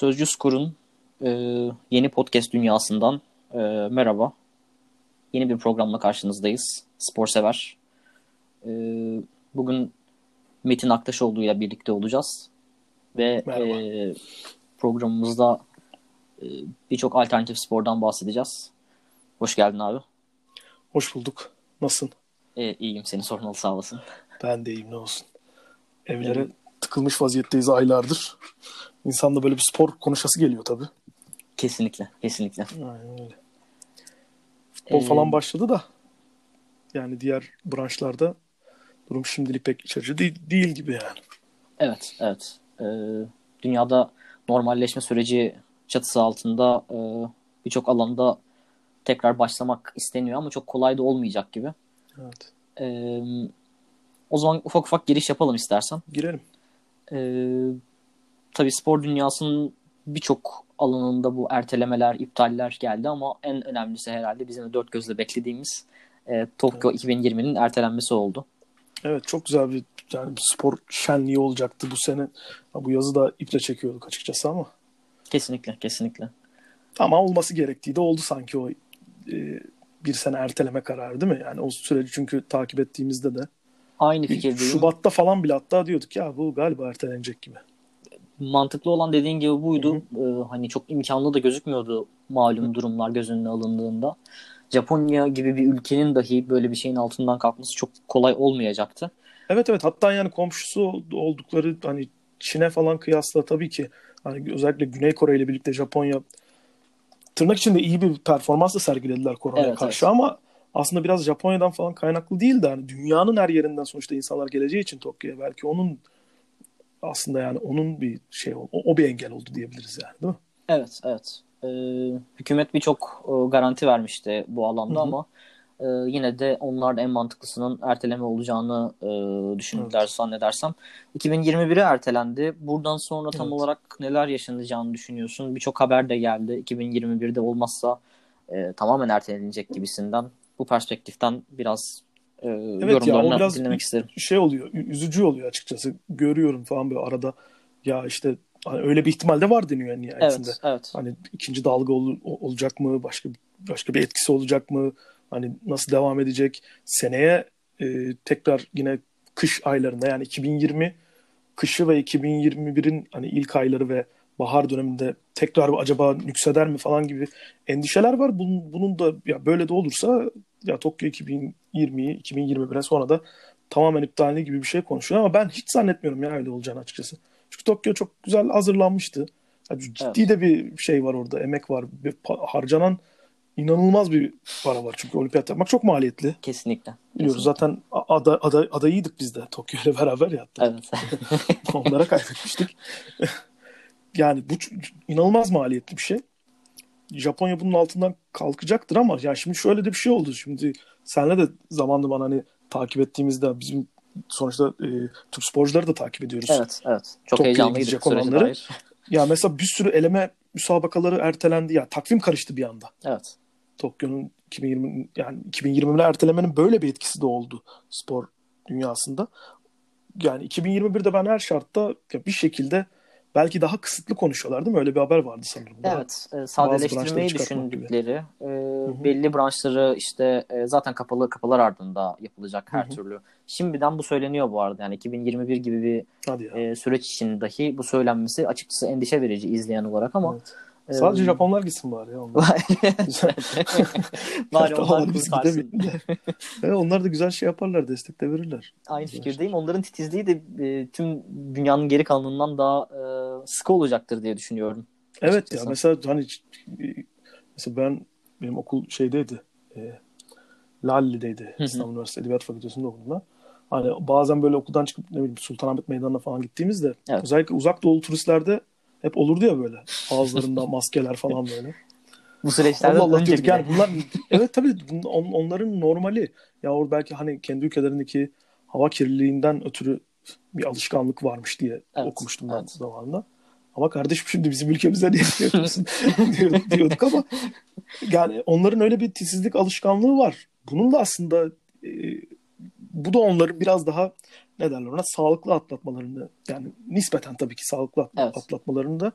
Sözcü Skor'un e, yeni podcast dünyasından e, merhaba. Yeni bir programla karşınızdayız. Spor sever. E, bugün Metin Aktaşoğlu ile birlikte olacağız. Ve e, programımızda e, birçok alternatif spordan bahsedeceğiz. Hoş geldin abi. Hoş bulduk. Nasılsın? E, iyiyim seni sormalı sağ olasın. Ben de iyiyim ne olsun. Evlere evet. Tıkılmış vaziyetteyiz aylardır. İnsan da böyle bir spor konuşası geliyor tabii. Kesinlikle, kesinlikle. Aynen öyle. Futbol ee, falan başladı da yani diğer branşlarda durum şimdilik pek iç açıcı değil, değil gibi yani. Evet, evet. Ee, dünyada normalleşme süreci çatısı altında e, birçok alanda tekrar başlamak isteniyor ama çok kolay da olmayacak gibi. Evet. Ee, o zaman ufak ufak giriş yapalım istersen. Girelim. Ee, tabii spor dünyasının birçok alanında bu ertelemeler, iptaller geldi ama en önemlisi herhalde bizim de dört gözle beklediğimiz e, Tokyo evet. 2020'nin ertelenmesi oldu. Evet çok güzel bir yani spor şenliği olacaktı bu sene. Bu yazı da iple çekiyorduk açıkçası ama. Kesinlikle, kesinlikle. Ama olması gerektiği de oldu sanki o e, bir sene erteleme kararı değil mi? Yani o süreci çünkü takip ettiğimizde de Aynı fikirdeyim. Şubat'ta falan bile hatta diyorduk ya bu galiba ertelenecek gibi. Mantıklı olan dediğin gibi buydu. Ee, hani çok imkanlı da gözükmüyordu malum Hı. durumlar göz önüne alındığında. Japonya gibi bir ülkenin dahi böyle bir şeyin altından kalkması çok kolay olmayacaktı. Evet evet hatta yani komşusu oldukları hani Çin'e falan kıyasla tabii ki hani özellikle Güney Kore ile birlikte Japonya tırnak içinde iyi bir performans da sergilediler koronaya evet, karşı evet. ama aslında biraz Japonya'dan falan kaynaklı değil de hani dünyanın her yerinden sonuçta insanlar geleceği için Tokyo'ya belki onun aslında yani onun bir şey o, o bir engel oldu diyebiliriz yani değil mi? Evet evet. Ee, hükümet birçok e, garanti vermişti bu alanda Hı-hı. ama e, yine de onlar da en mantıklısının erteleme olacağını e, düşündüler evet. zannedersem. 2021'e ertelendi. Buradan sonra tam evet. olarak neler yaşanacağını düşünüyorsun? Birçok haber de geldi. 2021'de olmazsa e, tamamen ertelenecek gibisinden bu perspektiften biraz e, evet yorumlarını ya, biraz dinlemek isterim. Şey oluyor, üzücü oluyor açıkçası. Görüyorum falan böyle arada ya işte hani öyle bir ihtimal de var deniyor yani nihayetinde. Evet, evet. Hani ikinci dalga ol, olacak mı? Başka başka bir etkisi olacak mı? Hani nasıl devam edecek? Seneye e, tekrar yine kış aylarında yani 2020 kışı ve 2021'in hani ilk ayları ve bahar döneminde tekrar acaba yükseder mi falan gibi endişeler var. Bunun, bunun da ya böyle de olursa ya Tokyo 2020'yi 2021'e sonra da tamamen iptalini gibi bir şey konuşuyor ama ben hiç zannetmiyorum ya öyle olacağını açıkçası. Çünkü Tokyo çok güzel hazırlanmıştı. Yani ciddi evet. de bir şey var orada, emek var. Bir harcanan inanılmaz bir para var. Çünkü olimpiyat yapmak çok maliyetli. Kesinlikle. Biliyoruz zaten ada, ada, adayıydık biz de Tokyo ile beraber ya. Evet. Onlara kaybetmiştik. yani bu inanılmaz maliyetli bir şey. Japonya bunun altından kalkacaktır ama ya şimdi şöyle de bir şey oldu. Şimdi senle de zamanında bana hani takip ettiğimizde bizim sonuçta e, Türk sporcuları da takip ediyoruz. Evet, evet. Çok Tokyo'ya heyecanlıydık olanları. Dair. Ya mesela bir sürü eleme müsabakaları ertelendi ya. Takvim karıştı bir anda. Evet. Tokyo'nun 2020 yani 2020'de ertelemenin böyle bir etkisi de oldu spor dünyasında. Yani 2021'de ben her şartta bir şekilde belki daha kısıtlı konuşuyorlar değil mi? Öyle bir haber vardı sanırım. Evet. E, sadeleştirmeyi düşündükleri e, belli branşları işte e, zaten kapalı kapılar ardında yapılacak her Hı-hı. türlü. Şimdiden bu söyleniyor bu arada. Yani 2021 gibi bir e, süreç için dahi bu söylenmesi açıkçası endişe verici izleyen olarak ama evet. Sadece Japonlar gitsin bari ya. Onlar. bari onlar kurtarsın. evet, onlar da güzel şey yaparlar, destek de verirler. Aynı güzel fikirdeyim. Şey. Onların titizliği de e, tüm dünyanın geri kalanından daha e, sıkı olacaktır diye düşünüyorum. Evet açıkçası. ya mesela hani mesela ben benim okul şeydeydi. E, Lalli'deydi. İstanbul Üniversitesi Edebiyat Fakültesi'nde okudum ben. Hani bazen böyle okuldan çıkıp ne bileyim Sultanahmet Meydanı'na falan gittiğimizde evet. özellikle uzak doğulu turistlerde hep olurdu ya böyle. Ağızlarında maskeler falan böyle. Bu süreçlerde Allah Allah diyorduk yani bunlar evet tabii on, onların normali. Ya orada belki hani kendi ülkelerindeki hava kirliliğinden ötürü bir alışkanlık varmış diye evet, okumuştum ben evet. zamanında. Ama kardeşim şimdi bizim ülkemizde niye yapıyorsun diyorduk ama yani onların öyle bir titizlik alışkanlığı var. Bunun da aslında e, bu da onların biraz daha ne derler ona sağlıklı atlatmalarını yani nispeten tabii ki sağlıklı evet. atlatmalarını da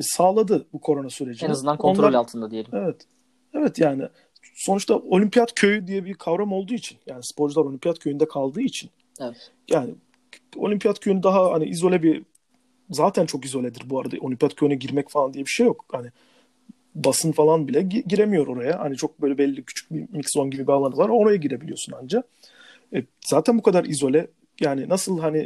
sağladı bu korona sürecini. En azından kontrol Onlar, altında diyelim. Evet. Evet yani sonuçta olimpiyat köyü diye bir kavram olduğu için yani sporcular olimpiyat köyünde kaldığı için evet. yani olimpiyat köyünü daha hani izole bir zaten çok izoledir bu arada olimpiyat köyüne girmek falan diye bir şey yok. Hani basın falan bile giremiyor oraya. Hani çok böyle belli küçük bir mix zone gibi bir alanı var. Oraya girebiliyorsun anca. E, zaten bu kadar izole yani nasıl hani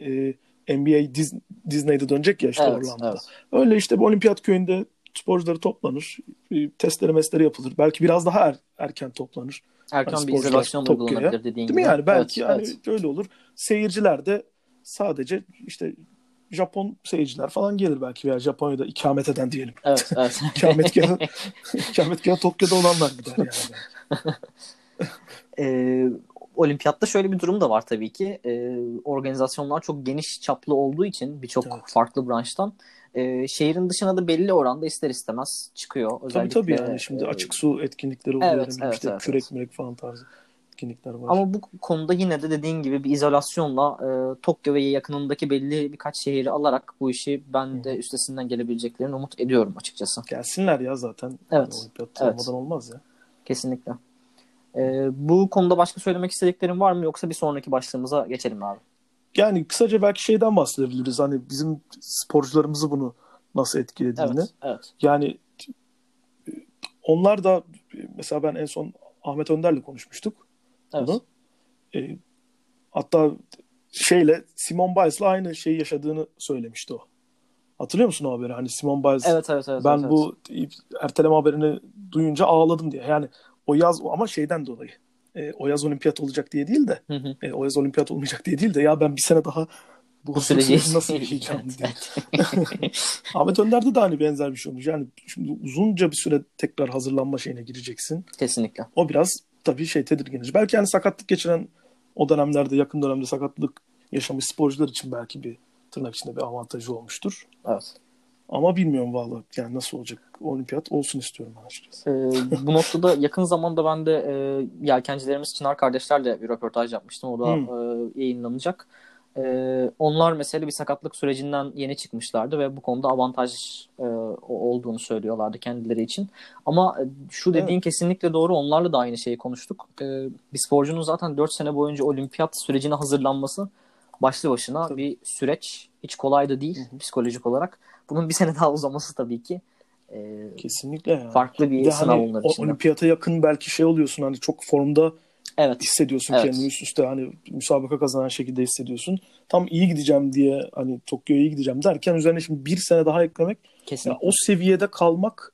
e, NBA Diz, Disney'de dönecek ya işte evet, Orlando'da. Evet. Öyle işte bu olimpiyat köyünde sporcuları toplanır. E, testleri mesleri yapılır. Belki biraz daha er, erken toplanır. Erken hani bir izolasyon uygulanabilir dediğin gibi. Değil mi yani? Belki evet, yani evet. öyle olur. Seyirciler de sadece işte Japon seyirciler falan gelir belki veya Japonya'da ikamet eden diyelim. Evet, evet. ikametgahı, ikametgahı Tokyo'da olanlar gider yani. ee, olimpiyatta şöyle bir durum da var tabii ki. Ee, organizasyonlar çok geniş çaplı olduğu için birçok evet. farklı branştan e, şehrin dışına da belli oranda ister istemez çıkıyor. Özellikle, tabii tabii yani şimdi e, açık su etkinlikleri oluyor. Evet, evet, işte evet, kürek evet. mürek falan tarzı etkinlikler var. Ama bu konuda yine de dediğin gibi bir izolasyonla e, Tokyo ve yakınındaki belli birkaç şehri alarak bu işi ben de üstesinden gelebileceklerini umut ediyorum açıkçası. Gelsinler ya zaten. Evet. Olimpiyat evet. olmaz ya. Kesinlikle. E, bu konuda başka söylemek istediklerin var mı yoksa bir sonraki başlığımıza geçelim abi? Yani kısaca belki şeyden bahsedebiliriz. Hani bizim sporcularımızı bunu nasıl etkilediğini. Evet, evet. Yani onlar da mesela ben en son Ahmet Önder'le konuşmuştuk. Evet. Bunu. E, hatta şeyle Simon Biles'la aynı şeyi yaşadığını söylemişti o. Hatırlıyor musun o haberi? Hani Simon Biles evet, evet, evet, ben evet, bu erteleme haberini duyunca ağladım diye. Yani o yaz ama şeyden dolayı. E, o yaz olimpiyat olacak diye değil de hı hı. E, o yaz olimpiyat olmayacak diye değil de ya ben bir sene daha bu, bu süreci nasıl yaşayacağım diye. Ahmet Önder'de de hani benzer bir şey olmuş. Yani şimdi uzunca bir süre tekrar hazırlanma şeyine gireceksin. Kesinlikle. O biraz tabii şey tedirgin. Belki yani sakatlık geçiren o dönemlerde yakın dönemde sakatlık yaşamış sporcular için belki bir tırnak içinde bir avantajı olmuştur. Evet. Ama bilmiyorum valla yani nasıl olacak olimpiyat olsun istiyorum ben açıkçası. Ee, bu noktada yakın zamanda ben de e, yelkencilerimiz Çınar kardeşlerle bir röportaj yapmıştım. O da hmm. e, yayınlanacak. E, onlar mesela bir sakatlık sürecinden yeni çıkmışlardı ve bu konuda avantaj e, olduğunu söylüyorlardı kendileri için. Ama e, şu dediğin evet. kesinlikle doğru. Onlarla da aynı şeyi konuştuk. E, bir sporcunun zaten 4 sene boyunca olimpiyat sürecine hazırlanması başlı başına tabii. bir süreç. Hiç kolay da değil Hı-hı. psikolojik olarak. Bunun bir sene daha uzaması tabii ki e, kesinlikle yani. farklı bir, bir sınav hani, onlar için. Olimpiyata yakın belki şey oluyorsun hani çok formda evet. hissediyorsun evet. kendini üst üste hani müsabaka kazanan şekilde hissediyorsun. Tam iyi gideceğim diye hani Tokyo'ya iyi gideceğim derken üzerine şimdi bir sene daha eklemek Kesinlikle. o seviyede kalmak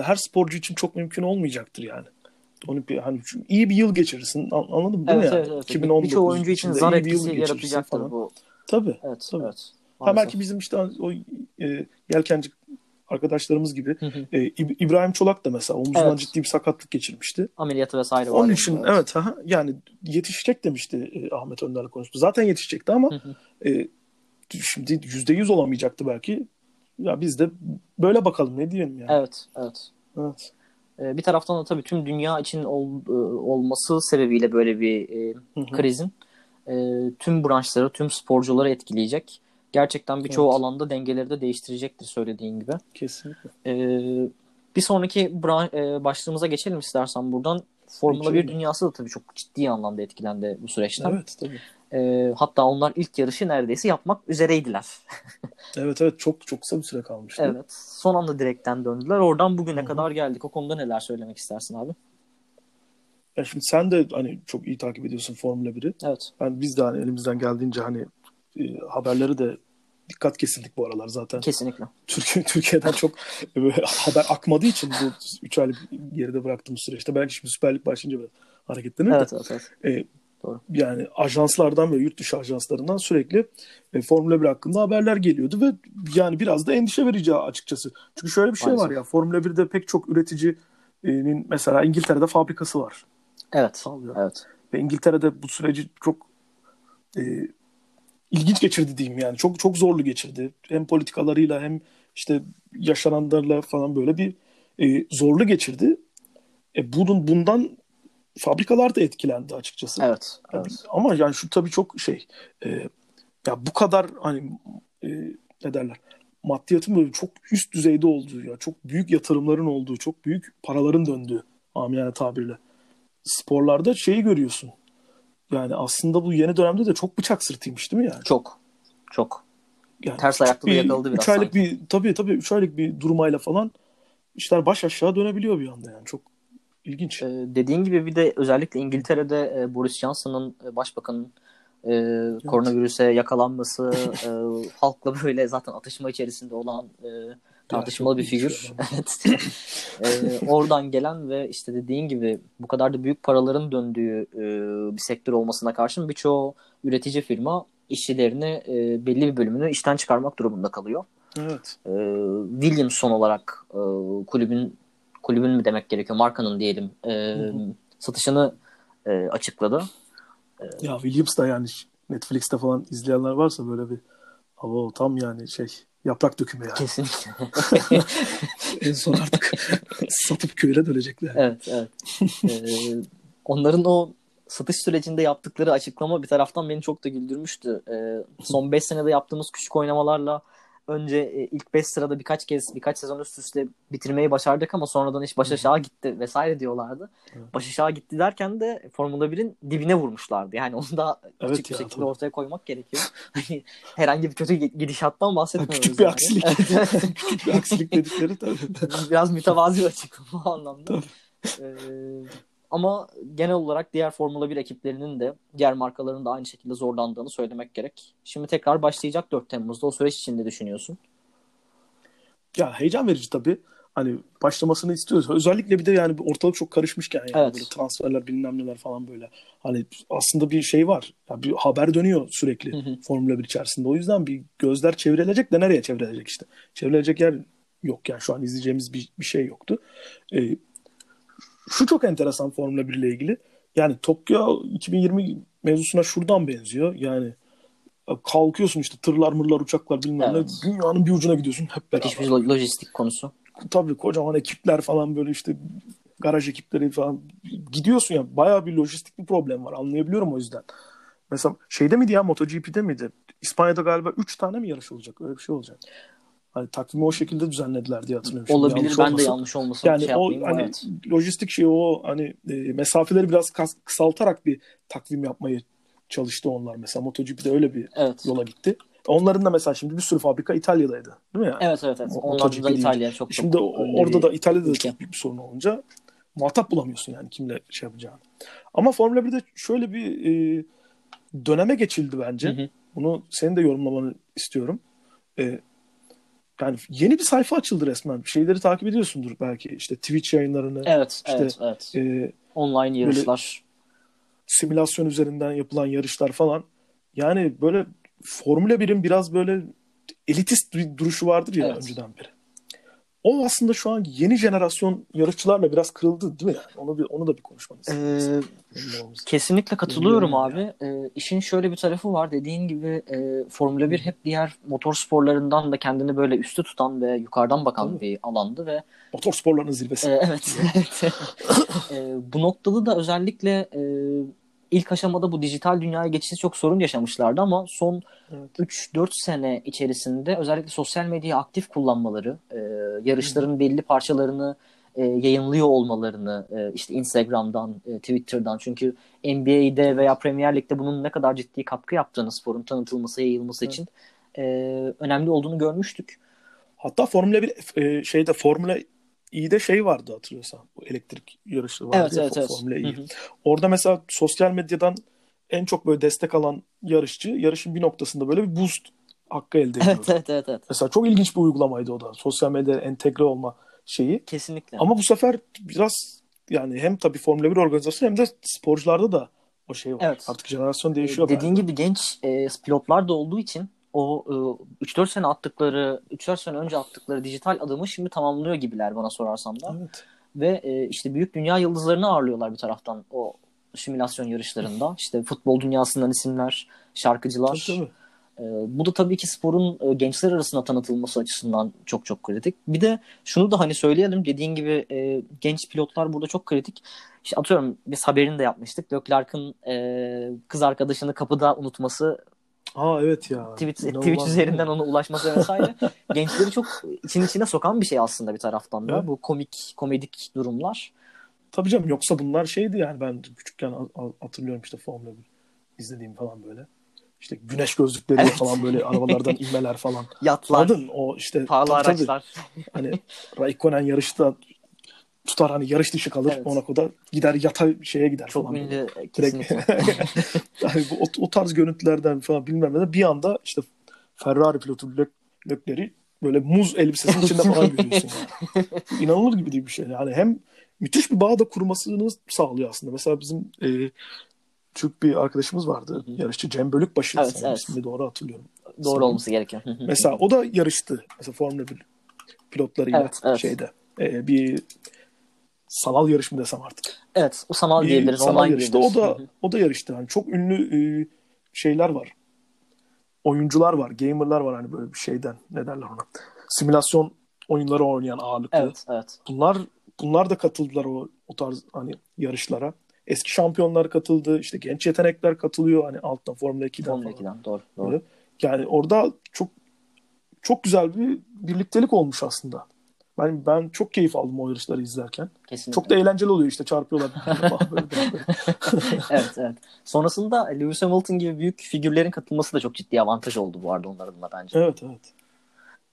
her sporcu için çok mümkün olmayacaktır yani. Olimpiya hani iyi bir yıl geçirirsin. Anladın mı? Evet, evet, evet. 2019 Birçok oyuncu için zar etkisi yaratacaktır falan. bu. Tabii. Evet, tabii. evet. Ha belki bizim işte o e, yelkenci arkadaşlarımız gibi. E, İbrahim Çolak da mesela omuzundan evet. ciddi bir sakatlık geçirmişti. Ameliyatı vesaire var. Onun için evet, aha, yani yetişecek demişti e, Ahmet Önder'le konuştu. Zaten yetişecekti ama e, şimdi yüzde yüz olamayacaktı belki. Ya biz de böyle bakalım ne diyelim yani. Evet, evet. Evet. E, bir taraftan da tabii tüm dünya için ol, e, olması sebebiyle böyle bir e, krizin e, tüm branşları, tüm sporcuları etkileyecek gerçekten birçoğu evet. alanda dengeleri de değiştirecektir söylediğin gibi. Kesinlikle. Ee, bir sonraki e, başlığımıza geçelim istersen buradan. Formula Geçelim. 1 dünyası da tabii çok ciddi anlamda etkilendi bu süreçten. Evet tabii. Ee, hatta onlar ilk yarışı neredeyse yapmak üzereydiler. evet evet çok çok kısa bir süre kalmıştı. Evet. Son anda direkten döndüler. Oradan bugüne Hı-hı. kadar geldik. O konuda neler söylemek istersin abi? Ya şimdi sen de hani çok iyi takip ediyorsun Formula 1'i. Evet. Yani biz de hani elimizden geldiğince hani e, haberleri de dikkat kesildik bu aralar zaten. Kesinlikle. Türkiye Türkiye'den çok haber akmadığı için bu 3 aylık geride bıraktığımız süreçte belki şimdi Süper Lig başlayınca biraz hareketlenir evet, evet, evet. E, Doğru. Yani ajanslardan ve yurt dışı ajanslarından sürekli e, Formula 1 hakkında haberler geliyordu ve yani biraz da endişe verici açıkçası. Çünkü şöyle bir şey Maalesef. var ya Formula 1'de pek çok üreticinin mesela İngiltere'de fabrikası var. Evet. Sağlıyor. Evet. Ve İngiltere'de bu süreci çok e, ilginç geçirdi diyeyim yani. Çok çok zorlu geçirdi. Hem politikalarıyla hem işte yaşananlarla falan böyle bir e, zorlu geçirdi. E, bunun bundan fabrikalar da etkilendi açıkçası. Evet. evet. Ama yani şu tabii çok şey e, ya bu kadar hani e, ne derler maddiyatın böyle çok üst düzeyde olduğu ya çok büyük yatırımların olduğu, çok büyük paraların döndüğü amiyane tabirle sporlarda şeyi görüyorsun. Yani aslında bu yeni dönemde de çok bıçak sırtıymış değil mi yani? Çok. Çok. Yani Ters ayakta da yakaladı biraz. 3 aylık sanki. bir tabii tabii 3 aylık bir durmayla falan işler baş aşağı dönebiliyor bir anda yani. Çok ilginç. Ee, dediğin gibi bir de özellikle İngiltere'de e, Boris Johnson'ın e, başbakanın e, evet. koronavirüse yakalanması, e, halkla böyle zaten atışma içerisinde olan e, tartışmalı bir figür. evet. e, oradan gelen ve işte dediğin gibi bu kadar da büyük paraların döndüğü e, bir sektör olmasına karşın birçoğu üretici firma işçilerini e, belli bir bölümünü işten çıkarmak durumunda kalıyor. Evet. E, Williams son olarak e, kulübün kulübün mü demek gerekiyor markanın diyelim e, satışını e, açıkladı. E, ya Williams da yani Netflix'te falan izleyenler varsa böyle bir hava tam yani şey yaprak dökümü yani. Kesinlikle. en son artık satıp köyle dönecekler. Evet, evet. ee, onların o satış sürecinde yaptıkları açıklama bir taraftan beni çok da güldürmüştü. Ee, son 5 senede yaptığımız küçük oynamalarla önce e, ilk 5 sırada birkaç kez birkaç sezon üst üste bitirmeyi başardık ama sonradan iş baş aşağı gitti vesaire diyorlardı. Evet. Baş aşağı gitti derken de Formula 1'in dibine vurmuşlardı. Yani onu da evet açık ya, bir şekilde tabii. ortaya koymak gerekiyor. Hani herhangi bir kötü gidişattan bahsetmiyoruz. Küçük bir yani. aksilik. Küçük bir aksilik dedikleri tabii. Biraz mütevazi bir açıklama anlamda. Tabii. Ee, ama genel olarak diğer Formula 1 ekiplerinin de diğer markaların da aynı şekilde zorlandığını söylemek gerek. Şimdi tekrar başlayacak 4 Temmuz'da. O süreç için ne düşünüyorsun? Ya heyecan verici tabii. Hani başlamasını istiyoruz. Özellikle bir de yani ortalık çok karışmışken yani evet. böyle transferler bilmem neler falan böyle. Hani aslında bir şey var. Yani bir haber dönüyor sürekli hı hı. Formula 1 içerisinde. O yüzden bir gözler çevrilecek de nereye çevrilecek işte. Çevrilecek yer yok yani şu an izleyeceğimiz bir, bir şey yoktu. Ee, şu çok enteresan Formula 1 ile ilgili. Yani Tokyo 2020 mevzusuna şuradan benziyor. Yani kalkıyorsun işte tırlar mırlar uçaklar bilmem evet. ne dünyanın bir ucuna gidiyorsun hep beraber. Hiçbir lojistik konusu. Tabii kocaman ekipler falan böyle işte garaj ekipleri falan gidiyorsun ya bayağı bir lojistik bir problem var anlayabiliyorum o yüzden. Mesela şeyde miydi ya MotoGP'de miydi? İspanya'da galiba 3 tane mi yarış olacak? Öyle bir şey olacak. Hani takvimi o şekilde düzenlediler diye hatırlıyorum. Olabilir yanlış ben olmasın. de yanlış olmasın. Yani şey o hani evet. lojistik şey o hani e, mesafeleri biraz kısaltarak bir takvim yapmayı çalıştı onlar mesela. MotoGP'de öyle bir evet. yola gitti. Onların da mesela şimdi bir sürü fabrika İtalya'daydı. Değil mi yani? Evet evet. evet. Onlar da İtalya çok Şimdi çok orada da İtalya'da da çok büyük bir sorun olunca muhatap bulamıyorsun yani kimle şey yapacağını. Ama Formula 1'de şöyle bir e, döneme geçildi bence. Hı hı. Bunu senin de yorumlamanı istiyorum. E, yani yeni bir sayfa açıldı resmen. Şeyleri takip ediyorsundur belki. İşte Twitch yayınlarını. Evet, işte, evet, evet. E, Online yarışlar. Simülasyon üzerinden yapılan yarışlar falan. Yani böyle Formula 1'in biraz böyle elitist bir duruşu vardır ya evet. önceden beri o aslında şu an yeni jenerasyon yarışçılarla biraz kırıldı değil mi? Yani? Onu, bir, onu da bir konuşmanız. Ee, kesinlikle katılıyorum abi. Ee, işin şöyle bir tarafı var. Dediğin gibi e, Formula 1 hep diğer motor sporlarından da kendini böyle üstü tutan ve yukarıdan bakan Tabii. bir alandı ve motor sporlarının zirvesi. E, evet. e, bu noktada da özellikle e, ilk aşamada bu dijital dünyaya geçişi çok sorun yaşamışlardı ama son evet. 3-4 sene içerisinde özellikle sosyal medyayı aktif kullanmaları, e, yarışların belli parçalarını e, yayınlıyor olmalarını e, işte Instagram'dan, e, Twitter'dan çünkü NBA'de veya Premier Lig'de bunun ne kadar ciddi katkı yaptığını sporun tanıtılması, yayılması evet. için e, önemli olduğunu görmüştük. Hatta Formula 1 e, şeyde Formula İ'de şey vardı hatırlıyorsan. Bu elektrik yarışı vardı evet, ya, evet, evet. Formula E. Orada mesela sosyal medyadan en çok böyle destek alan yarışçı yarışın bir noktasında böyle bir boost hakkı elde ediyordu. Evet, evet, evet, evet. Mesela çok ilginç bir uygulamaydı o da. Sosyal medyaya entegre olma şeyi. Kesinlikle. Ama bu sefer biraz yani hem tabii Formula 1 organizasyonu hem de sporcularda da o şey var. Evet. Artık jenerasyon değişiyor. Dediğin gibi genç e, pilotlar da olduğu için o e, 3-4 sene attıkları, 3-4 sene önce attıkları dijital adımı şimdi tamamlıyor gibiler bana sorarsan da. Evet. Ve e, işte büyük dünya yıldızlarını ağırlıyorlar bir taraftan o simülasyon yarışlarında. İşte futbol dünyasından isimler, şarkıcılar. Tabii, tabii. E, bu da tabii ki sporun e, gençler arasında tanıtılması açısından çok çok kritik. Bir de şunu da hani söyleyelim dediğin gibi e, genç pilotlar burada çok kritik. İşte atıyorum biz haberini de yapmıştık. Leclerc'in e, kız arkadaşını kapıda unutması Aa evet ya. Tweet, İnanılmaz üzerinden ona ulaşması vesaire gençleri çok için içine sokan bir şey aslında bir taraftan da. Evet. Bu komik komedik durumlar. Tabii canım yoksa bunlar şeydi yani ben küçükken hatırlıyorum işte Formula 1 izlediğim falan böyle. İşte güneş gözlükleri Evet. falan böyle arabalardan inmeler falan. Yatlar, Anladın? O işte pahalı tabii, tabii. araçlar. Hani Raikkonen yarışta tutar hani yarış dışı kalır. Evet. Monaco'da gider yata şeye gider Çok falan. ünlü Direkt kesinlikle. yani bu, o, o tarz görüntülerden falan bilmem ne bir anda işte Ferrari pilotu Lök- Lökler'i böyle muz elbisesinin içinde falan görüyorsun. Yani. İnanılır gibi değil bir şey. Yani hem müthiş bir bağ da kurmasını sağlıyor aslında. Mesela bizim e, Türk bir arkadaşımız vardı. Yarışçı Cem Bölükbaşı. Evet, sanırım evet. ismini doğru hatırlıyorum. Doğru olması gerekiyor. Mesela o da yarıştı. Mesela Formula 1 pilotlarıyla Evet, evet. şeyde. E, bir sanal yarış mı desem artık. evet, o sanal diyebiliriz, sanal online yarıştı. O da o da yarıştı. Yani çok ünlü e, şeyler var. Oyuncular var, gamerlar var hani böyle bir şeyden. Ne derler ona? Simülasyon oyunları oynayan ağırlıklı. Evet, evet. Bunlar bunlar da katıldılar o o tarz hani yarışlara. Eski şampiyonlar katıldı. işte genç yetenekler katılıyor hani alttan Formula 2'den Formula falan. 2'den doğru, doğru. Yani orada çok çok güzel bir birliktelik olmuş aslında. Ben ben çok keyif aldım o yarışları izlerken. Kesinlikle. Çok da eğlenceli oluyor işte çarpıyorlar. evet, evet. Sonrasında Lewis Hamilton gibi büyük figürlerin katılması da çok ciddi avantaj oldu bu arada onların da bence. evet evet.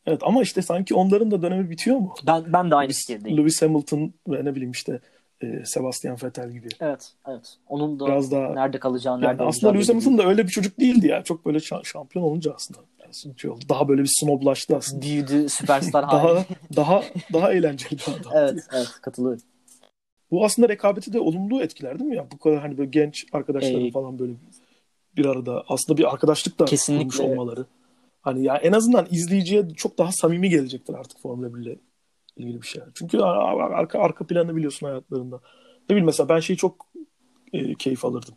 Evet ama işte sanki onların da dönemi bitiyor mu? Ben ben de aynı fikirdeyim. Lewis Hamilton ve ne bileyim işte e, Sebastian Vettel gibi. Evet, evet. Onun da Biraz daha nerede kalacağı, yani nerede aslında olacağı Lewis Hamilton da öyle bir çocuk değildi ya. Çok böyle şa- şampiyon olunca aslında yani. Daha böyle bir snoblaştı aslında. büyüdü, süperstar daha daha daha eğlenceli bir adam. evet, evet katılıyorum. Bu aslında rekabeti de olumlu etkiler değil mi ya? Bu kadar hani böyle genç arkadaşların Ee, falan böyle bir arada aslında bir arkadaşlık da Kesinlikle. kurmuş olmaları. Hani ya en azından izleyiciye çok daha samimi gelecektir artık Formula 1 ile ilgili bir şey. Çünkü ar- arka arka planını biliyorsun hayatlarında. Ne bileyim mesela ben şeyi çok e, keyif alırdım.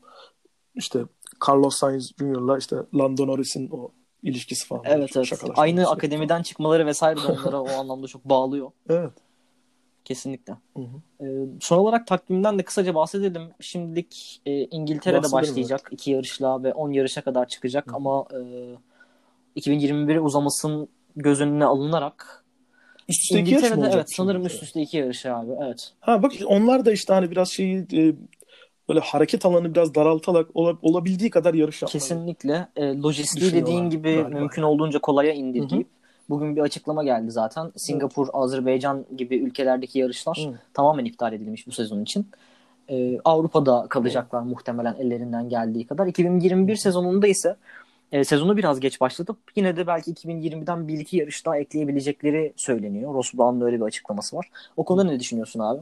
İşte Carlos Sainz Jr.'la işte Lando Norris'in o ilişkisi falan. Evet, evet. Aynı sürekli. akademiden çıkmaları vesaire de onlara o anlamda çok bağlıyor. Evet. Kesinlikle. Hı hı. Ee, son olarak takvimden de kısaca bahsedelim. Şimdilik e, İngiltere'de Bahsedelim, başlayacak iki yarışla ve 10 yarışa kadar çıkacak Hı. ama e, 2021'e uzamasın göz önüne alınarak Üst üste iki yarış mı olacak evet sanırım üst üste iki yarış abi. Evet. Ha bak onlar da işte hani biraz şeyi e, böyle hareket alanı biraz daraltarak ola- olabildiği kadar yarış yapmalı. Kesinlikle. E, lojistiği dediğin gibi galiba. mümkün olduğunca kolaya indirgeyip bugün bir açıklama geldi zaten. Singapur, Azerbaycan gibi ülkelerdeki yarışlar Hı. tamamen iptal edilmiş bu sezon için. Ee, Avrupa'da kalacaklar muhtemelen ellerinden geldiği kadar. 2021 sezonunda ise e, sezonu biraz geç başlatıp yine de belki 2020'den bir iki yarış daha ekleyebilecekleri söyleniyor. Ross öyle bir açıklaması var. O konuda ne düşünüyorsun abi?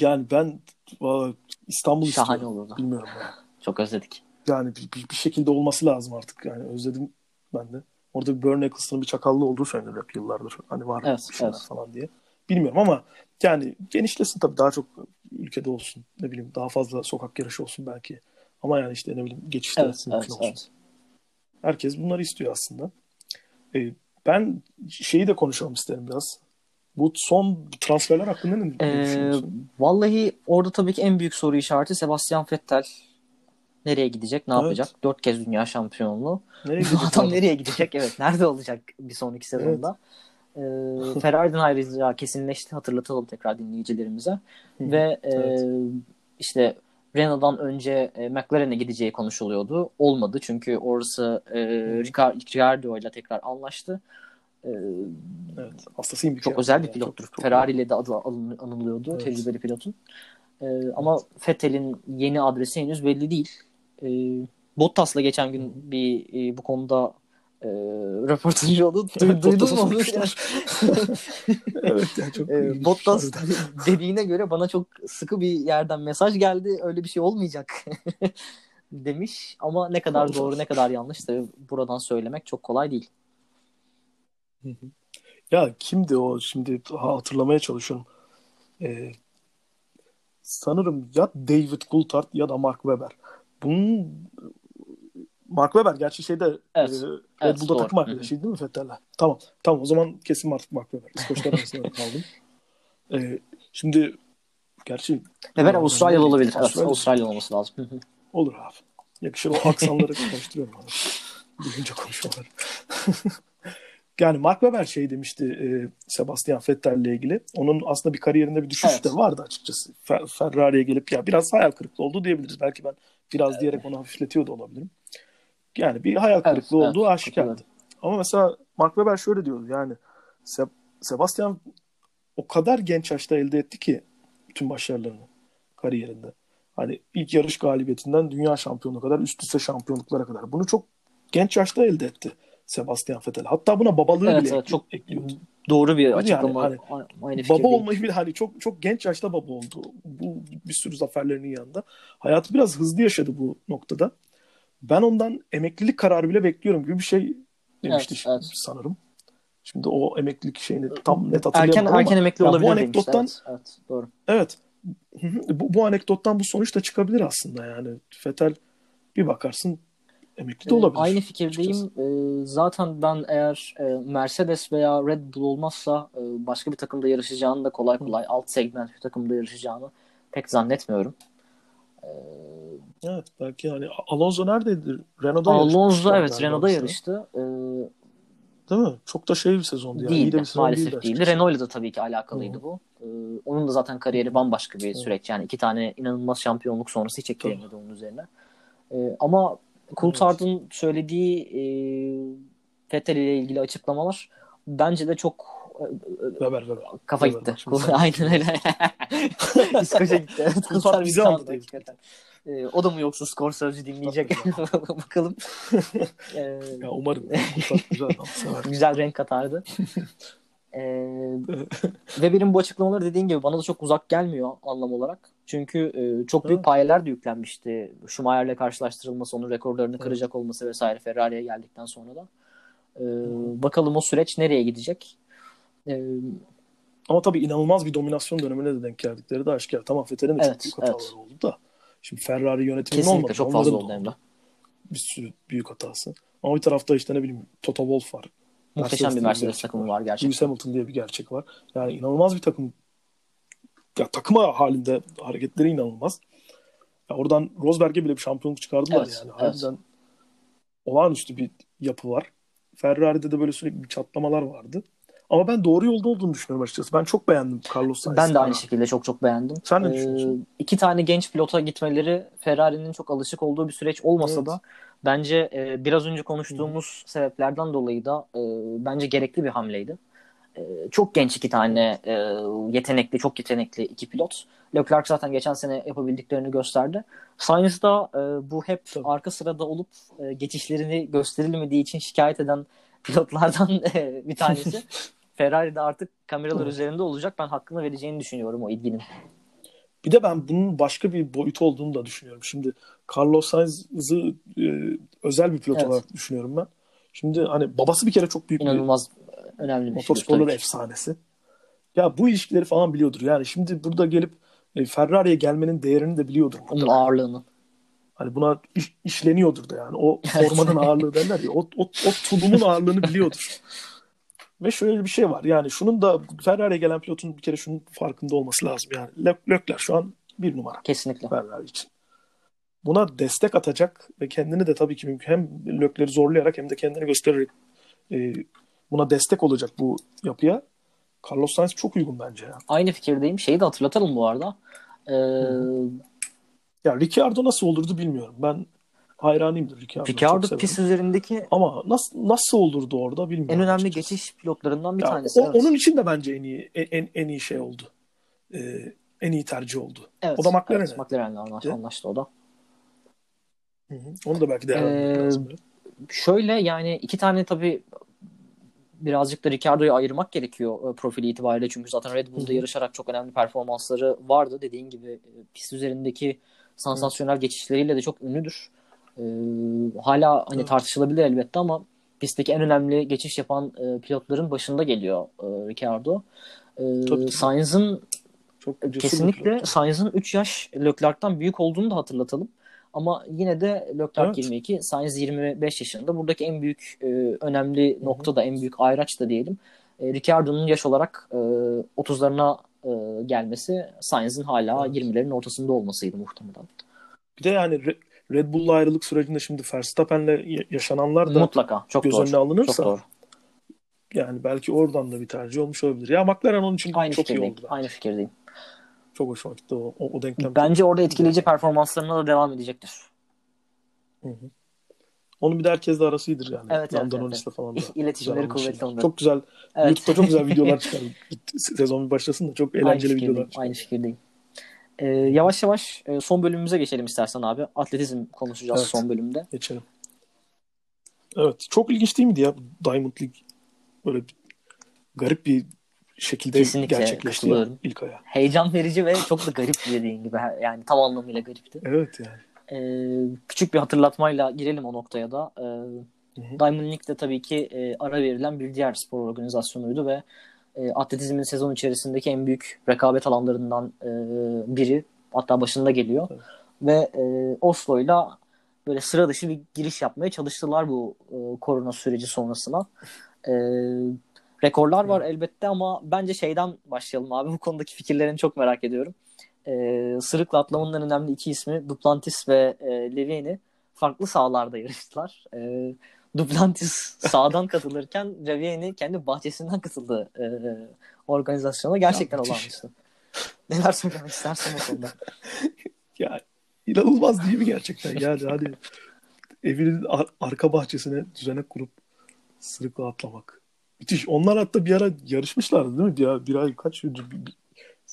Yani ben valla İstanbul Şahane istiyorum. olurdu. Bilmiyorum ya. Çok özledik. Yani bir, bir, bir şekilde olması lazım artık. Yani özledim ben de. Orada bir Bernie Eccleston'ın bir çakallı olduğu söyleniyor hep yıllardır. Hani var Evet, bir şeyler evet. falan diye. Bilmiyorum ama yani genişlesin tabii daha çok ülkede olsun. Ne bileyim daha fazla sokak yarışı olsun belki. Ama yani işte ne bileyim geçişler Evet, mümkün evet, olsun. evet. Herkes bunları istiyor aslında. Ee, ben şeyi de konuşalım isterim biraz. Bu son transferler hakkında ne, Ee, düşünüyorsun? vallahi orada tabii ki en büyük soru işareti Sebastian Vettel nereye gidecek, ne Evet. yapacak? Dört kez dünya şampiyonluğu. Nereye Bu adam nereye gidecek? Evet. Nerede olacak bir sonraki sezonda? Ee, Ferrari'den ayrılacağı kesinleşti. Hatırlatalım tekrar dinleyicilerimize. Hı, Ve e, evet. işte Renault'dan önce e, McLaren'e gideceği konuşuluyordu. Olmadı çünkü orası e, Ricar- Ricciardo ile tekrar anlaştı. E, Evet. Hastasıyım bir çok kere. özel bir pilottur. çok- çok- Ferrari ile de adı anılıyordu. Evet. Tecrübeli pilotun. E, ama Vettel'in yeni adresi henüz belli değil. E, Bottas'la geçen gün bir e, bu konuda e, röportajı oldu. Du- Evet, duydun mu onu? evet yani çok E. Bottas dediğine göre bana çok sıkı bir yerden mesaj geldi. Öyle bir şey olmayacak demiş. Ama ne kadar doğru ne kadar yanlış tabii buradan söylemek çok kolay değil. Ya kimdi o şimdi ha, hatırlamaya çalışıyorum. Ee, sanırım ya David Coulthard ya da Mark Webber. Bunun Mark Webber gerçi şeyde Evet. e, Red Evet, Bull'da takım arkadaşıydı değil mi Vettel'le? Tamam. Tamam o zaman kesin artık Mark Webber. İskoçlar arasında kaldım. Ee, şimdi gerçi Weber Avustralyalı olabilir. Evet, Avustralya. Avustralyalı olması lazım. Olur abi. Yakışır o aksanları konuşturuyorum. Duyunca konuşmaları. yani Mark Webber şey demişti e, Sebastian Vettel ile ilgili. Onun aslında bir kariyerinde bir düşüş evet. de vardı açıkçası. Fer- Ferrari'ye gelip ya biraz hayal kırıklığı oldu diyebiliriz. Belki ben biraz evet. diyerek onu hafifletiyor da olabilirim. Yani bir hayal kırıklığı evet, olduğu evet, aşikardı. Ama mesela Mark Webber şöyle diyordu yani Se- Sebastian o kadar genç yaşta elde etti ki tüm başarılarını kariyerinde. Hani ilk yarış galibiyetinden dünya şampiyonu kadar üst üste şampiyonluklara kadar. Bunu çok genç yaşta elde etti Sebastian Vettel. Hatta buna babalığı evet, bile evet, çok ekliyordu. Doğru bir açıklama. Yani, hani, Aynı baba değil. olmayı bile hani çok çok genç yaşta baba oldu. Bu bir sürü zaferlerinin yanında. Hayatı biraz hızlı yaşadı bu noktada. Ben ondan emeklilik kararı bile bekliyorum gibi bir şey demişti evet, evet. sanırım. Şimdi o emeklilik şeyini tam net hatırlayamadım erken, ama erken emekli olabilir bu anekdottan, demişti. Evet, evet, doğru. Evet. Bu, bu anekdottan bu sonuç da çıkabilir aslında yani. Fetel bir bakarsın emekli de olabilir. Aynı fikirdeyim. Ee, zaten ben eğer e, Mercedes veya Red Bull olmazsa e, başka bir takımda yarışacağını da kolay kolay alt segment bir takımda yarışacağını pek zannetmiyorum. Ee, evet belki yani Alonso neredeydi? Renault'da Alonso evet Renault'da yarıştı. Ee, Değil mi? Çok da şey bir sezondu yani. Değildi, bir sezon maalesef değildi. değildi. Renault'la da tabii ki alakalıydı Hı. bu. Ee, onun da zaten kariyeri bambaşka bir Hı. süreç. Yani iki tane inanılmaz şampiyonluk sonrası hiç ekleyemedi onun üzerine. Ee, ama Coulthard'ın evet. söylediği e, Vettel ile ilgili açıklamalar bence de çok Haber, haber. kafa haber, gitti. Aynen öyle. İskoç'a gitti. Coulthard bizi aldı. E, o da mı yoksa skor sözcü dinleyecek? Bakalım. e, ya umarım. güzel, güzel renk katardı. E, ve benim bu açıklamaları dediğin gibi bana da çok uzak gelmiyor anlam olarak. Çünkü e, çok büyük payeler de yüklenmişti. Schumacher'le karşılaştırılması, onun rekorlarını evet. kıracak olması vesaire Ferrari'ye geldikten sonra da. E, bakalım o süreç nereye gidecek? E, ama tabii inanılmaz bir dominasyon dönemine de denk geldikleri de aşikar. Tamam Vettel'in de evet, çok büyük hataları evet. oldu da. Şimdi Ferrari yönetiminin Kesinlikle olmadı. çok fazla oldu hem de. Bir sürü büyük hatası. Ama bir tarafta işte ne bileyim Toto Wolff var. Muhteşem bir Mercedes bir takımı var gerçekten. Lewis Hamilton diye bir gerçek var. Yani inanılmaz bir takım. Ya takıma halinde hareketleri inanılmaz. Ya oradan Rosberg'e bile bir şampiyonluk çıkardılar evet, yani. Harbiden evet. olağanüstü bir yapı var. Ferrari'de de böyle sürekli bir çatlamalar vardı. Ama ben doğru yolda olduğunu düşünüyorum açıkçası. Ben çok beğendim Carlos Sainz'i. Ben de aynı şekilde çok çok beğendim. Sen ne ee, düşünüyorsun? İki tane genç pilota gitmeleri Ferrari'nin çok alışık olduğu bir süreç olmasa evet. da bence e, biraz önce konuştuğumuz Hı. sebeplerden dolayı da e, bence gerekli bir hamleydi. E, çok genç iki tane e, yetenekli, çok yetenekli iki pilot. Leclerc zaten geçen sene yapabildiklerini gösterdi. Sainz da e, bu hep Tabii. arka sırada olup e, geçişlerini gösterilmediği için şikayet eden pilotlardan e, bir tanesi. Ferrari'de artık kameralar üzerinde olacak. Ben hakkını vereceğini düşünüyorum o ilginin. Bir de ben bunun başka bir boyutu olduğunu da düşünüyorum. Şimdi Carlos Sainz'ı e, özel bir pilot evet. olarak düşünüyorum ben. Şimdi hani babası bir kere çok büyük İnanılmaz bir önemli bir motorsporları efsanesi. Ya bu ilişkileri falan biliyordur. Yani şimdi burada gelip e, Ferrari'ye gelmenin değerini de biliyordur. Onun ağırlığını. Hani buna iş, işleniyordur da yani. O formanın ağırlığı derler ya. O, o, o tulumun ağırlığını biliyordur. Ve şöyle bir şey var. Yani şunun da Ferrari'ye gelen pilotun bir kere şunun farkında olması lazım. Yani Leclerc şu an bir numara. Kesinlikle. Ferrari için. Buna destek atacak ve kendini de tabii ki hem Leclerc'i zorlayarak hem de kendini göstererek e, buna destek olacak bu yapıya. Carlos Sainz çok uygun bence. Yani. Aynı fikirdeyim. Şeyi de hatırlatalım bu arada. Ee... Ya Ricciardo nasıl olurdu bilmiyorum. Ben hayranıyımdır Ricciardo. Ricciardo pist üzerindeki ama nasıl nasıl olurdu orada bilmiyorum. En önemli açıkçası. geçiş pilotlarından bir ya, tanesi. O, evet. Onun için de bence en iyi en, en iyi şey oldu. Ee, en iyi tercih oldu. Evet, o da McLaren'e. Evet, McLaren'le anlaştı, anlaştı o da. Hı hı. Onu da belki değerlendirmek ee, lazım. Şöyle yani iki tane tabii birazcık da Ricardo'yu ayırmak gerekiyor e, profili itibariyle. Çünkü zaten Red Bull'da yarışarak çok önemli performansları vardı. Dediğin gibi e, pist üzerindeki sansasyonel Hı. geçişleriyle de çok ünlüdür. Ee, hala hani tartışılabilir elbette ama pistteki en önemli geçiş yapan e, pilotların başında geliyor e, Ricardo. E, Sainz'ın kesinlikle Sainz'ın 3 yaş Leclerc'ten büyük olduğunu da hatırlatalım. Ama yine de Leclerc evet. 22, Sainz 25 yaşında. Buradaki en büyük e, önemli Hı-hı. nokta da en büyük ayraç da diyelim. E, Ricciardo'nun yaş olarak e, 30'larına e, gelmesi Sainz'in hala evet. 20'lerin ortasında olmasıydı muhtemelen. Bir de yani Red Bull'la ayrılık sürecinde şimdi Verstappen'le yaşananlar da mutlaka çok göz doğru. önüne alınırsa Çok doğru. yani belki oradan da bir tercih olmuş olabilir. Ya McLaren onun için Aynı çok iyi oldu. Aynı fikirdeyim. Çok hoşuma gitti o, o, o denklem. Bence orada etkileyici performanslarına da devam edecektir. Hı hı. Onun bir de herkesle arasıdır yani. Evet, evet, Lando evet, Norris'le falan da. İletişimleri kuvvetli onların. Çok güzel. Evet. YouTube'da çok güzel videolar çıkar. Sezon bir başlasın da çok Aynı eğlenceli fikirdeyim. videolar çıkar. Aynı fikirdeyim. Ee, yavaş yavaş e, son bölümümüze geçelim istersen abi. Atletizm konuşacağız Evet. son bölümde. Geçelim. Evet. Çok ilginç değil miydi ya Diamond League? Böyle bir, garip bir şekilde Kesinlikle gerçekleşti ya ilk aya. Heyecan verici ve çok da garip dediğin gibi. Yani tam anlamıyla garipti. Evet yani. Ee, küçük bir hatırlatmayla girelim o noktaya da. Ee. Diamond League de tabii ki e, ara verilen bir diğer spor organizasyonuydu ve e, atletizmin sezon içerisindeki en büyük rekabet alanlarından e, biri. Hatta başında geliyor. Evet. Ve e, Oslo'yla böyle sıra dışı bir giriş yapmaya çalıştılar bu e, korona süreci sonrasına. E, rekorlar var elbette ama bence şeyden başlayalım abi. Bu konudaki fikirlerini çok merak ediyorum. E, sırıkla atlamanın en önemli iki ismi Duplantis ve e, Levieni farklı sahalarda yarıştılar. E, Duplantis sağdan katılırken Levieni kendi bahçesinden katıldı e, organizasyona. Gerçekten Ya, olağanüstü. Neler söylemek istersin bu konuda? Ya inanılmaz değil mi gerçekten? Yani hani evinin ar- arka bahçesine düzenek kurup sırıkla atlamak. Müthiş. Onlar hatta bir ara yarışmışlardı değil mi? Bir, bir ay kaç bir, bir-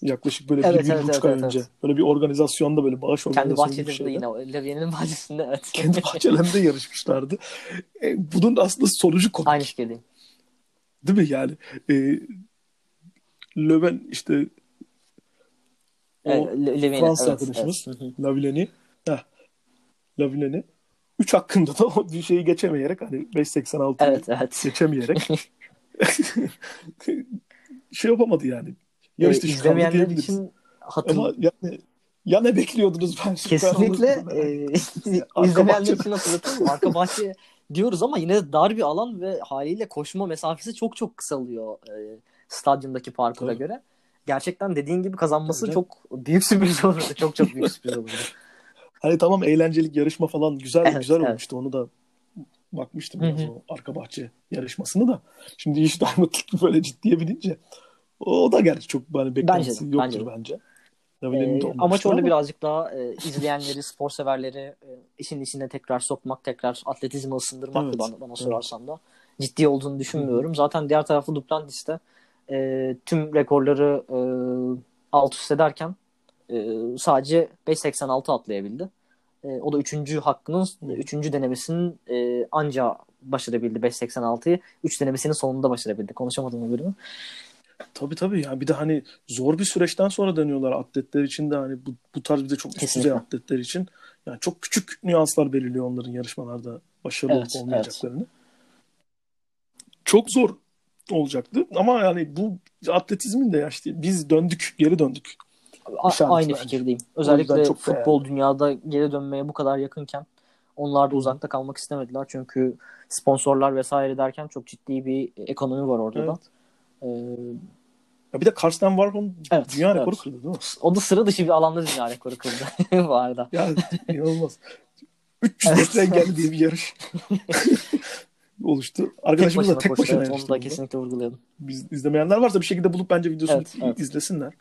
yaklaşık böyle Evet, bir, bir evet, buçuk evet, ay evet, önce. evet. Böyle bir organizasyonda böyle bağış Kendi organizasyonu bir bahçelerinde yine Levieni'nin bahçesinde evet. Kendi bahçelerinde yarışmışlardı. E, bunun aslında sonucu komik. Aynı fikirdeyim. Değil mi yani? E, Löwen işte o Evet, Fransız evet, arkadaşımız. evet. Heh, Lavillen'i 3 hakkında da o şeyi geçemeyerek hani 5.86'yı Evet evet. geçemeyerek şey yapamadı yani. Yarış dışı kaldı izlemeyenler için hatır... Ama yani ya ne bekliyordunuz ben ben kesinlikle onu- e, izlemeyenler için hatırlatalım. Arka bahçe diyoruz ama yine dar bir alan ve haliyle koşma mesafesi çok çok kısalıyor e, stadyumdaki parkura Tabii. göre. Gerçekten dediğin gibi kazanması Tabii. çok büyük sürpriz olurdu. Çok çok büyük sürpriz olurdu. Hani tamam eğlencelik yarışma falan güzel Evet, güzel evet. olmuştu. Onu da bakmıştım Hı biraz hı. o arka bahçe yarışmasını da. Şimdi iş Diamond böyle ciddiye binince o, da gerçi çok hani beklentisi Bence de, yoktur bence de. bence. De Ee, amaç orada ama- birazcık daha e, izleyenleri, spor severleri e, işin içine tekrar sokmak, tekrar atletizmi ısındırmaktı Evet, bana, bana evet. sorarsan da. Ciddi olduğunu düşünmüyorum. Zaten diğer tarafta Duplantis'te e, tüm rekorları e, alt üst ederken e, sadece 5.86 atlayabildi. E, o da üçüncü hakkının, üçüncü denemesinin e, anca başarabildi 5.86'yı. Üç denemesinin sonunda başarabildi. Konuşamadım öbürünü. Tabii tabii yani bir de hani zor bir süreçten sonra dönüyorlar atletler için de hani bu, bu tarz bir de çok üst düzey atletler için yani çok küçük nüanslar belirliyor onların yarışmalarda başarılı Evet, olup olmayacaklarını. Çok zor olacaktı ama yani bu atletizmin de ya işte biz döndük geri döndük. A- aynı fikirdeyim. Özellikle çok futbol dünyada geri dönmeye bu kadar yakınken onlar da uzakta kalmak istemediler. Çünkü sponsorlar vesaire derken çok ciddi bir ekonomi var orada da. Ee, Ya bir de Karsten Warholm Evet, dünya evet. rekoru kırdı değil mi? o da sıra dışı bir alanda dünya rekoru kırdı bu arada. Ya inanılmaz. 300 metre engelli diye bir yarış oluştu. Tek Arkadaşımız da başına tek koştu. başına Evet, onu da kesinlikle vurgulayalım. Biz, izlemeyenler varsa bir şekilde bulup bence videosunu Evet, evet. izlesinler.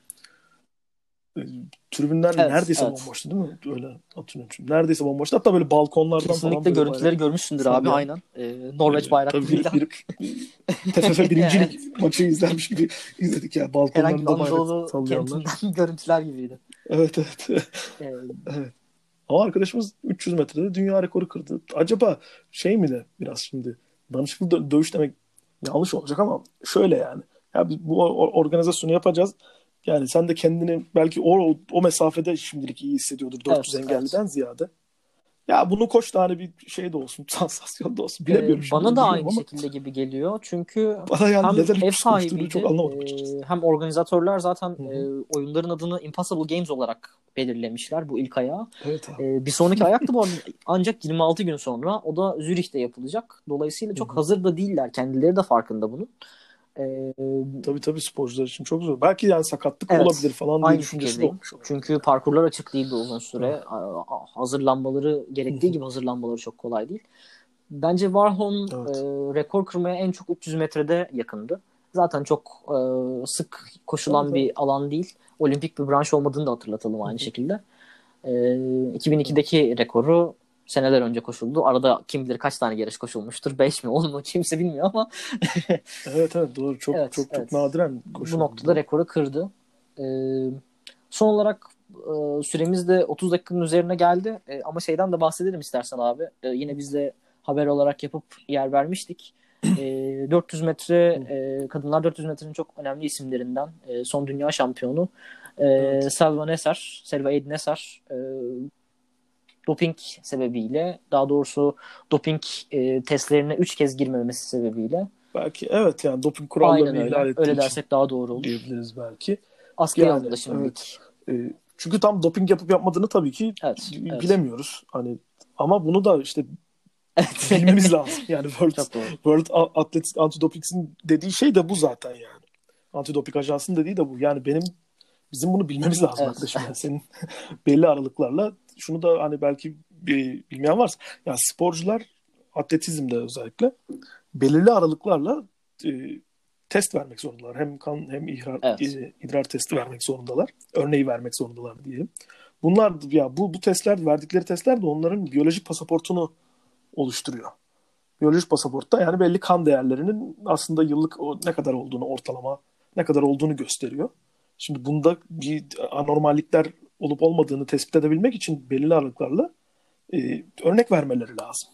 Ee, Tribünler Evet, neredeyse evet. bomboştu değil mi? Öyle hatırlıyorum şimdi. Neredeyse bomboştu. Hatta böyle balkonlardan falan Kesinlikle böyle görüntüleri bayağı- görmüşsündür Tabii. abi aynen. Ee, Norveç Tabii bayraklarıyla. bir, bir, bir TFF birincilik maçı izlenmiş gibi izledik ya. Anadolu bayrak kentinden görüntüler gibiydi. Evet evet. Ee, Ama arkadaşımız 300 metrede dünya rekoru kırdı. Acaba şey mi de biraz şimdi danışıklı dö- dövüş demek yanlış olacak ama şöyle yani. Ya biz bu organizasyonu yapacağız. Yani sen de kendini belki o o mesafede şimdilik iyi hissediyordur 400 Evet, engelliden ziyade. Ya bunu koş tane bir şey de olsun, sansasyon da olsun. Bilemiyorum. e, şimdi, bana da aynı ama şekilde gibi geliyor. Çünkü Bana yani hem neden ev 300 koştuğunu sahibiydi çok anlamadım e, hem organizatörler zaten e, oyunların adını Impossible Games olarak belirlemişler bu ilk ayağı. Evet abi. E, bir sonraki ayak da bu ancak 26 gün sonra o da Zürih'te yapılacak. Dolayısıyla çok hazır da değiller. Kendileri de farkında bunun. Ee, tabii tabii sporcular için çok zor. Belki yani sakatlık evet, olabilir falan diye düşüncesi olmuş. Çünkü parkurlar açık değildi uzun süre. Hazırlanmaları gerektiği gibi hazırlanmaları çok kolay değil. Bence Warholm evet. e, rekor kırmaya en çok 300 metrede yakındı. Zaten çok e, sık koşulan evet. bir alan değil. Olimpik bir branş olmadığını da hatırlatalım aynı şekilde. E, 2002'deki rekoru seneler önce koşuldu. Arada kim bilir kaç tane yarış koşulmuştur. 5 mi 10 mu kimse bilmiyor ama. evet evet doğru. Çok evet, çok evet. çok nadiren koşuldu. Bu noktada rekoru kırdı. Ee, son olarak e, süremiz de 30 dakikanın üzerine geldi. E, ama şeyden de bahsedelim istersen abi. E, yine biz de haber olarak yapıp yer vermiştik. E, 400 metre e, kadınlar 400 metrenin çok önemli isimlerinden e, son dünya şampiyonu e, evet. Selva Nesar, Selva Nesar e, doping sebebiyle daha doğrusu doping e, testlerine 3 kez girmemesi sebebiyle belki evet yani doping kurallarını ihlal ettiği öyle dersek daha doğru olur. Diyebiliriz belki. Askıya yani, alındı şimdilik. Evet. E, çünkü tam doping yapıp yapmadığını tabii ki evet, bilemiyoruz. Evet. Hani ama bunu da işte Evet. Bilmemiz lazım. Yani World, World Athletics Anti-Doping'in dediği şey de bu zaten yani. Anti-Doping Ajansı'nın dediği de bu. Yani benim bizim bunu bilmemiz lazım evet. arkadaşım. Yani senin belli aralıklarla şunu da hani belki bilmeyen varsa yani sporcular atletizmde özellikle belirli aralıklarla e, test vermek zorundalar. Hem kan hem ihrar, evet. e, idrar testi vermek zorundalar. Örneği vermek zorundalar diyelim. Bunlar ya bu bu testler verdikleri testler de onların biyolojik pasaportunu oluşturuyor. Biyolojik pasaportta yani belli kan değerlerinin aslında yıllık o ne kadar olduğunu ortalama ne kadar olduğunu gösteriyor. Şimdi bunda bir anormallikler olup olmadığını tespit edebilmek için belirli aralıklarla e, örnek vermeleri lazım.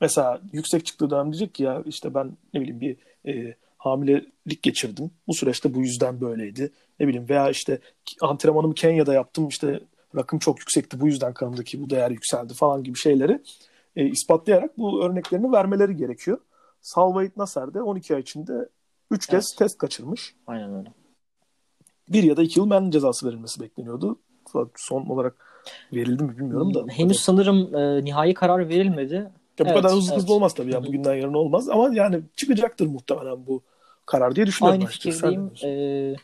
Mesela yüksek çıktığı dönem diyecek ki ya işte ben ne bileyim bir e, hamilelik geçirdim. Bu süreçte bu yüzden böyleydi. Ne bileyim veya işte antrenmanımı Kenya'da yaptım işte rakım çok yüksekti bu yüzden kanımdaki bu değer yükseldi falan gibi şeyleri e, ispatlayarak bu örneklerini vermeleri gerekiyor. Salvait Nasser de 12 ay içinde 3 kez evet. test kaçırmış. Aynen öyle. Bir ya da iki yıl men cezası verilmesi bekleniyordu. Son olarak verildi mi bilmiyorum da. Henüz sanırım e, nihai karar verilmedi. Ya bu evet, kadar hızlı evet. hızlı olmaz tabii ya. Bugünden yarın olmaz. Ama yani çıkacaktır muhtemelen bu karar diye düşünüyorum. Aynı fikirdeyim. Ee,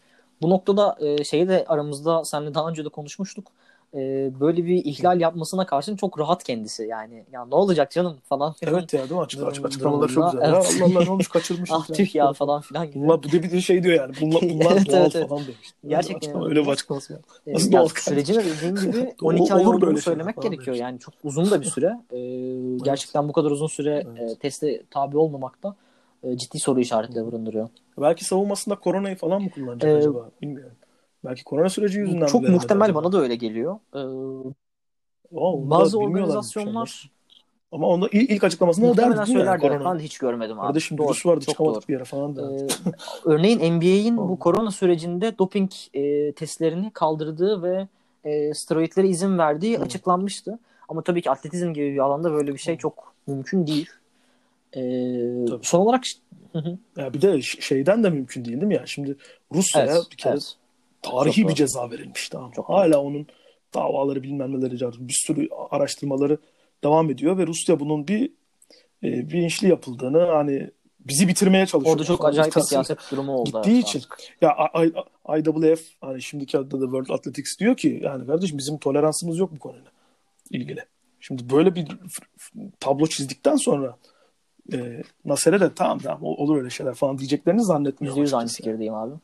bu noktada e, şeyi de aramızda seninle daha önce de konuşmuştuk e, böyle bir ihlal yapmasına karşın çok rahat kendisi yani. Ya ne olacak canım falan filan. Evet ya değil mi? Açık, açık açıklamaları çok güzel. Evet. Ya Allah Allah ne olmuş kaçırmış. ah tüh ya falan filan gibi. Bunlar bu bir de şey diyor yani. Bunlar, bunlar evet, doğal evet, falan demiş. Gerçekten. Yani. Öyle bir açıklaması ya. Nasıl doğal Sürecin dediğin gibi 12 ay olduğunu söylemek gerekiyor. Yani çok uzun da bir süre. Ee, gerçekten bu kadar uzun süre evet. e, teste tabi olmamak da e, ciddi soru işaretleri barındırıyor. Belki savunmasında koronayı falan mı kullanacak ee, acaba? Bilmiyorum. Belki korona süreci yüzünden Çok muhtemel bana da öyle geliyor. Ee, oh, bazı organizasyonlar ama onda ilk, ilk açıklamasında o derdi söylerdi. Yani, ben de hiç görmedim abi. Kardeşim doğru, virüs vardı çok çıkamadık doğru. bir yere falan da. Ee, örneğin NBA'in bu korona sürecinde doping e, testlerini kaldırdığı ve e, steroidlere izin verdiği Hı. açıklanmıştı. Ama tabii ki atletizm gibi bir alanda böyle bir şey Hı. çok mümkün değil. Ee, son olarak ya bir de şeyden de mümkün değil değil mi ya? Şimdi Rusya'ya evet, bir kere evet tarihi Çok bir ceza verilmişti ama Çok hala onun davaları bilmem neleri bir sürü araştırmaları devam ediyor ve Rusya bunun bir e, bilinçli yapıldığını hani bizi bitirmeye çalışıyor. Orada çok acayip bir siyaset durumu oldu. Gittiği için. Ya IWF hani şimdiki adında da World Athletics diyor ki yani kardeşim bizim toleransımız yok bu konuyla ilgili. Şimdi böyle bir tablo çizdikten sonra e, Nasser'e de tamam tamam olur öyle şeyler falan diyeceklerini zannetmiyorum. %100 aynı fikirdeyim abi.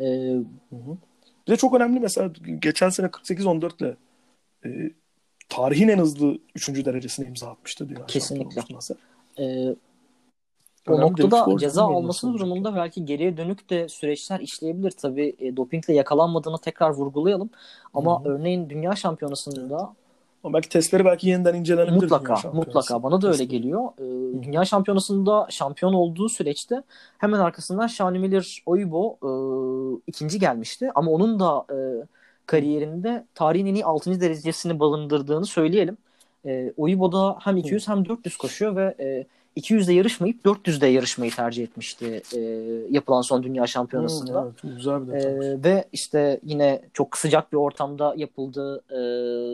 Ee, hı hı. Bir de çok önemli mesela geçen sene 48-14 ile e, tarihin en hızlı 3. derecesine imza atmıştı dünya Kesinlikle. Ee, o noktada ceza alması durumunda belki geriye dönük de süreçler işleyebilir. Tabii e, dopingle yakalanmadığını tekrar vurgulayalım. Ama Hı-hı. örneğin dünya şampiyonasında ama belki testleri belki yeniden incelenebilir. Mutlaka, mutlaka. Bana da öyle geliyor. Ee, dünya şampiyonasında şampiyon olduğu süreçte hemen arkasından Shani Miller Oibo e, ikinci gelmişti. Ama onun da e, kariyerinde tarihin en iyi 6. derecesini balındırdığını söyleyelim. E, Oibo hem 200 hem 400 koşuyor ve e, 200'de yarışmayıp 400'de yarışmayı tercih etmişti e, yapılan son dünya şampiyonasında. Hmm, evet, güzel bir e, ve işte yine çok sıcak bir ortamda yapıldı e,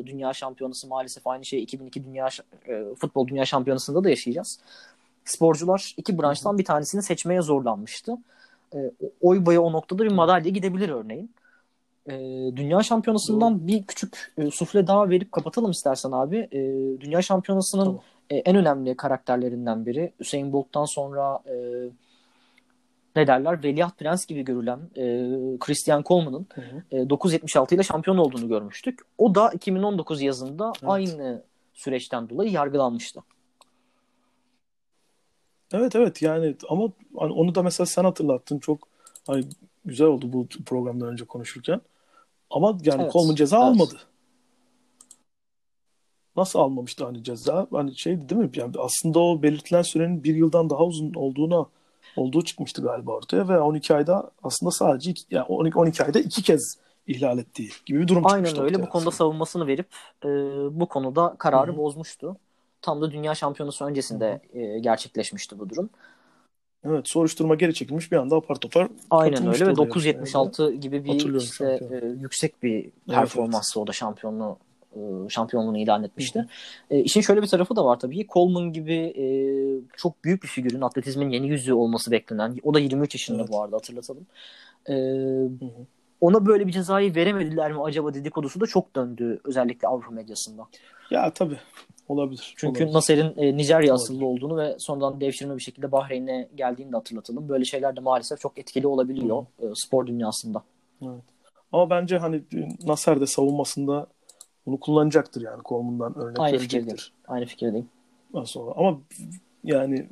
dünya şampiyonası maalesef aynı şey 2002 dünya e, futbol dünya şampiyonasında da yaşayacağız. Sporcular iki branştan bir tanesini seçmeye zorlanmıştı. e, oy boyu o noktada bir madalya gidebilir örneğin. E, dünya şampiyonasından Doğru. bir küçük e, sufle daha verip kapatalım istersen abi. E, dünya şampiyonasının tamam. E, en önemli karakterlerinden biri. Hüseyin Bolt'tan sonra e, ne derler Veliaht Prens gibi görülen e, Christian Coleman'ın e, 9.76 ile şampiyon olduğunu görmüştük. O da 2019 yazında evet. aynı süreçten dolayı yargılanmıştı. Evet evet yani ama hani onu da mesela sen hatırlattın çok hani güzel oldu bu programdan önce konuşurken. Ama yani evet, Coleman ceza evet. almadı. Nasıl almamıştı hani ceza? Hani şeydi değil mi? Yani aslında o belirtilen sürenin bir yıldan daha uzun olduğuna olduğu çıkmıştı galiba ortaya ve 12 ayda aslında sadece iki, yani 12, 12 ayda iki kez ihlal ettiği gibi bir durum Aynen öyle. Bu konuda savunmasını verip e, bu konuda kararı Hı-hı. bozmuştu. Tam da dünya şampiyonası öncesinde e, gerçekleşmişti bu durum. Evet soruşturma geri çekilmiş bir anda apar topar Aynen öyle ve 976 yani. gibi bir işte e, yüksek bir performansla evet. o da şampiyonluğu şampiyonluğunu ilan etmişti. E, işin şöyle bir tarafı da var tabii. Coleman gibi e, çok büyük bir figürün atletizmin yeni yüzü olması beklenen. O da 23 yaşında evet. bu arada hatırlatalım. E, ona böyle bir cezayı veremediler mi acaba dedikodusu da çok döndü özellikle Avrupa medyasında. Ya tabii olabilir. Çünkü olabilir. Nasser'in e, Nijerya asıllı olduğunu ve sonradan devşirme bir şekilde Bahreyn'e geldiğini de hatırlatalım. Böyle şeyler de maalesef çok etkili olabiliyor e, spor dünyasında. Evet. Ama bence hani Nasser de savunmasında bunu kullanacaktır yani Coleman'dan örnek Aynı fikirdeyim. Aynı fikirdeyim. Sonra. Ama yani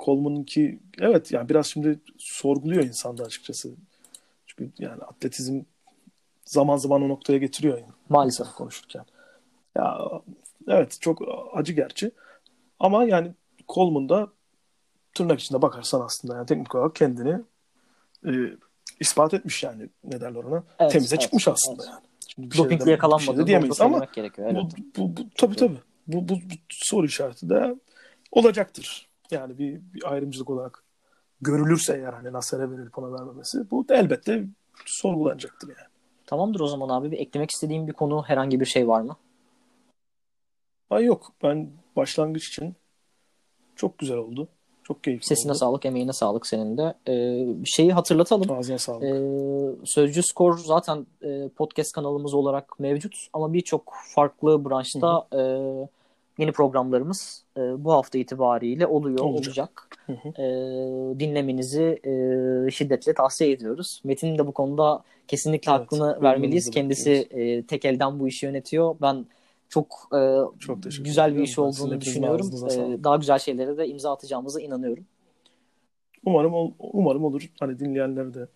Coleman'ınki evet yani biraz şimdi sorguluyor insanda açıkçası. Çünkü yani atletizm zaman zaman o noktaya getiriyor yani. Maalesef. Konuşurken. Ya evet çok acı gerçi. Ama yani Coleman da tırnak içinde bakarsan aslında yani teknik olarak kendini e, ispat etmiş yani ne derler ona. Evet, Temize evet, çıkmış aslında evet. yani. Şimdi Dopingle yakalanmadı. Şey diyemeyiz ama gerekiyor, bu, bu, bu, tabii tabii. Bu, bu, bu soru işareti de olacaktır. Yani bir, bir ayrımcılık olarak görülürse eğer hani Nasser'e verilip ona vermemesi bu da elbette sorgulanacaktır yani. Tamamdır o zaman abi. Bir eklemek istediğim bir konu herhangi bir şey var mı? Ay yok. Ben başlangıç için çok güzel oldu. Çok keyifli Sesine oldu. sağlık, emeğine sağlık senin de. Ee, şeyi hatırlatalım. Ağzına sağlık. Ee, Sözcü Skor zaten e, podcast kanalımız olarak mevcut ama birçok farklı branşta e, yeni programlarımız e, bu hafta itibariyle oluyor, olacak. olacak. Hı hı. E, dinlemenizi e, şiddetle tavsiye ediyoruz. Metin de bu konuda kesinlikle evet, hakkını vermeliyiz. Kendisi e, tek elden bu işi yönetiyor. Ben çok, e, çok güzel bir iş olduğunu düşünüyorum. E, daha güzel şeylere de imza atacağımıza inanıyorum. Umarım umarım olur. Hani dinleyenler de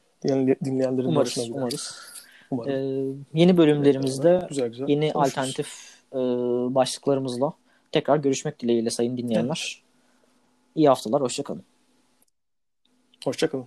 dinleyenlerin umarız, umarız. umarım. Ee, yeni bölümlerimizde güzel, güzel. yeni Konuşuruz. alternatif e, başlıklarımızla tekrar görüşmek dileğiyle sayın dinleyenler. Evet. İyi haftalar, hoşçakalın. Hoşçakalın.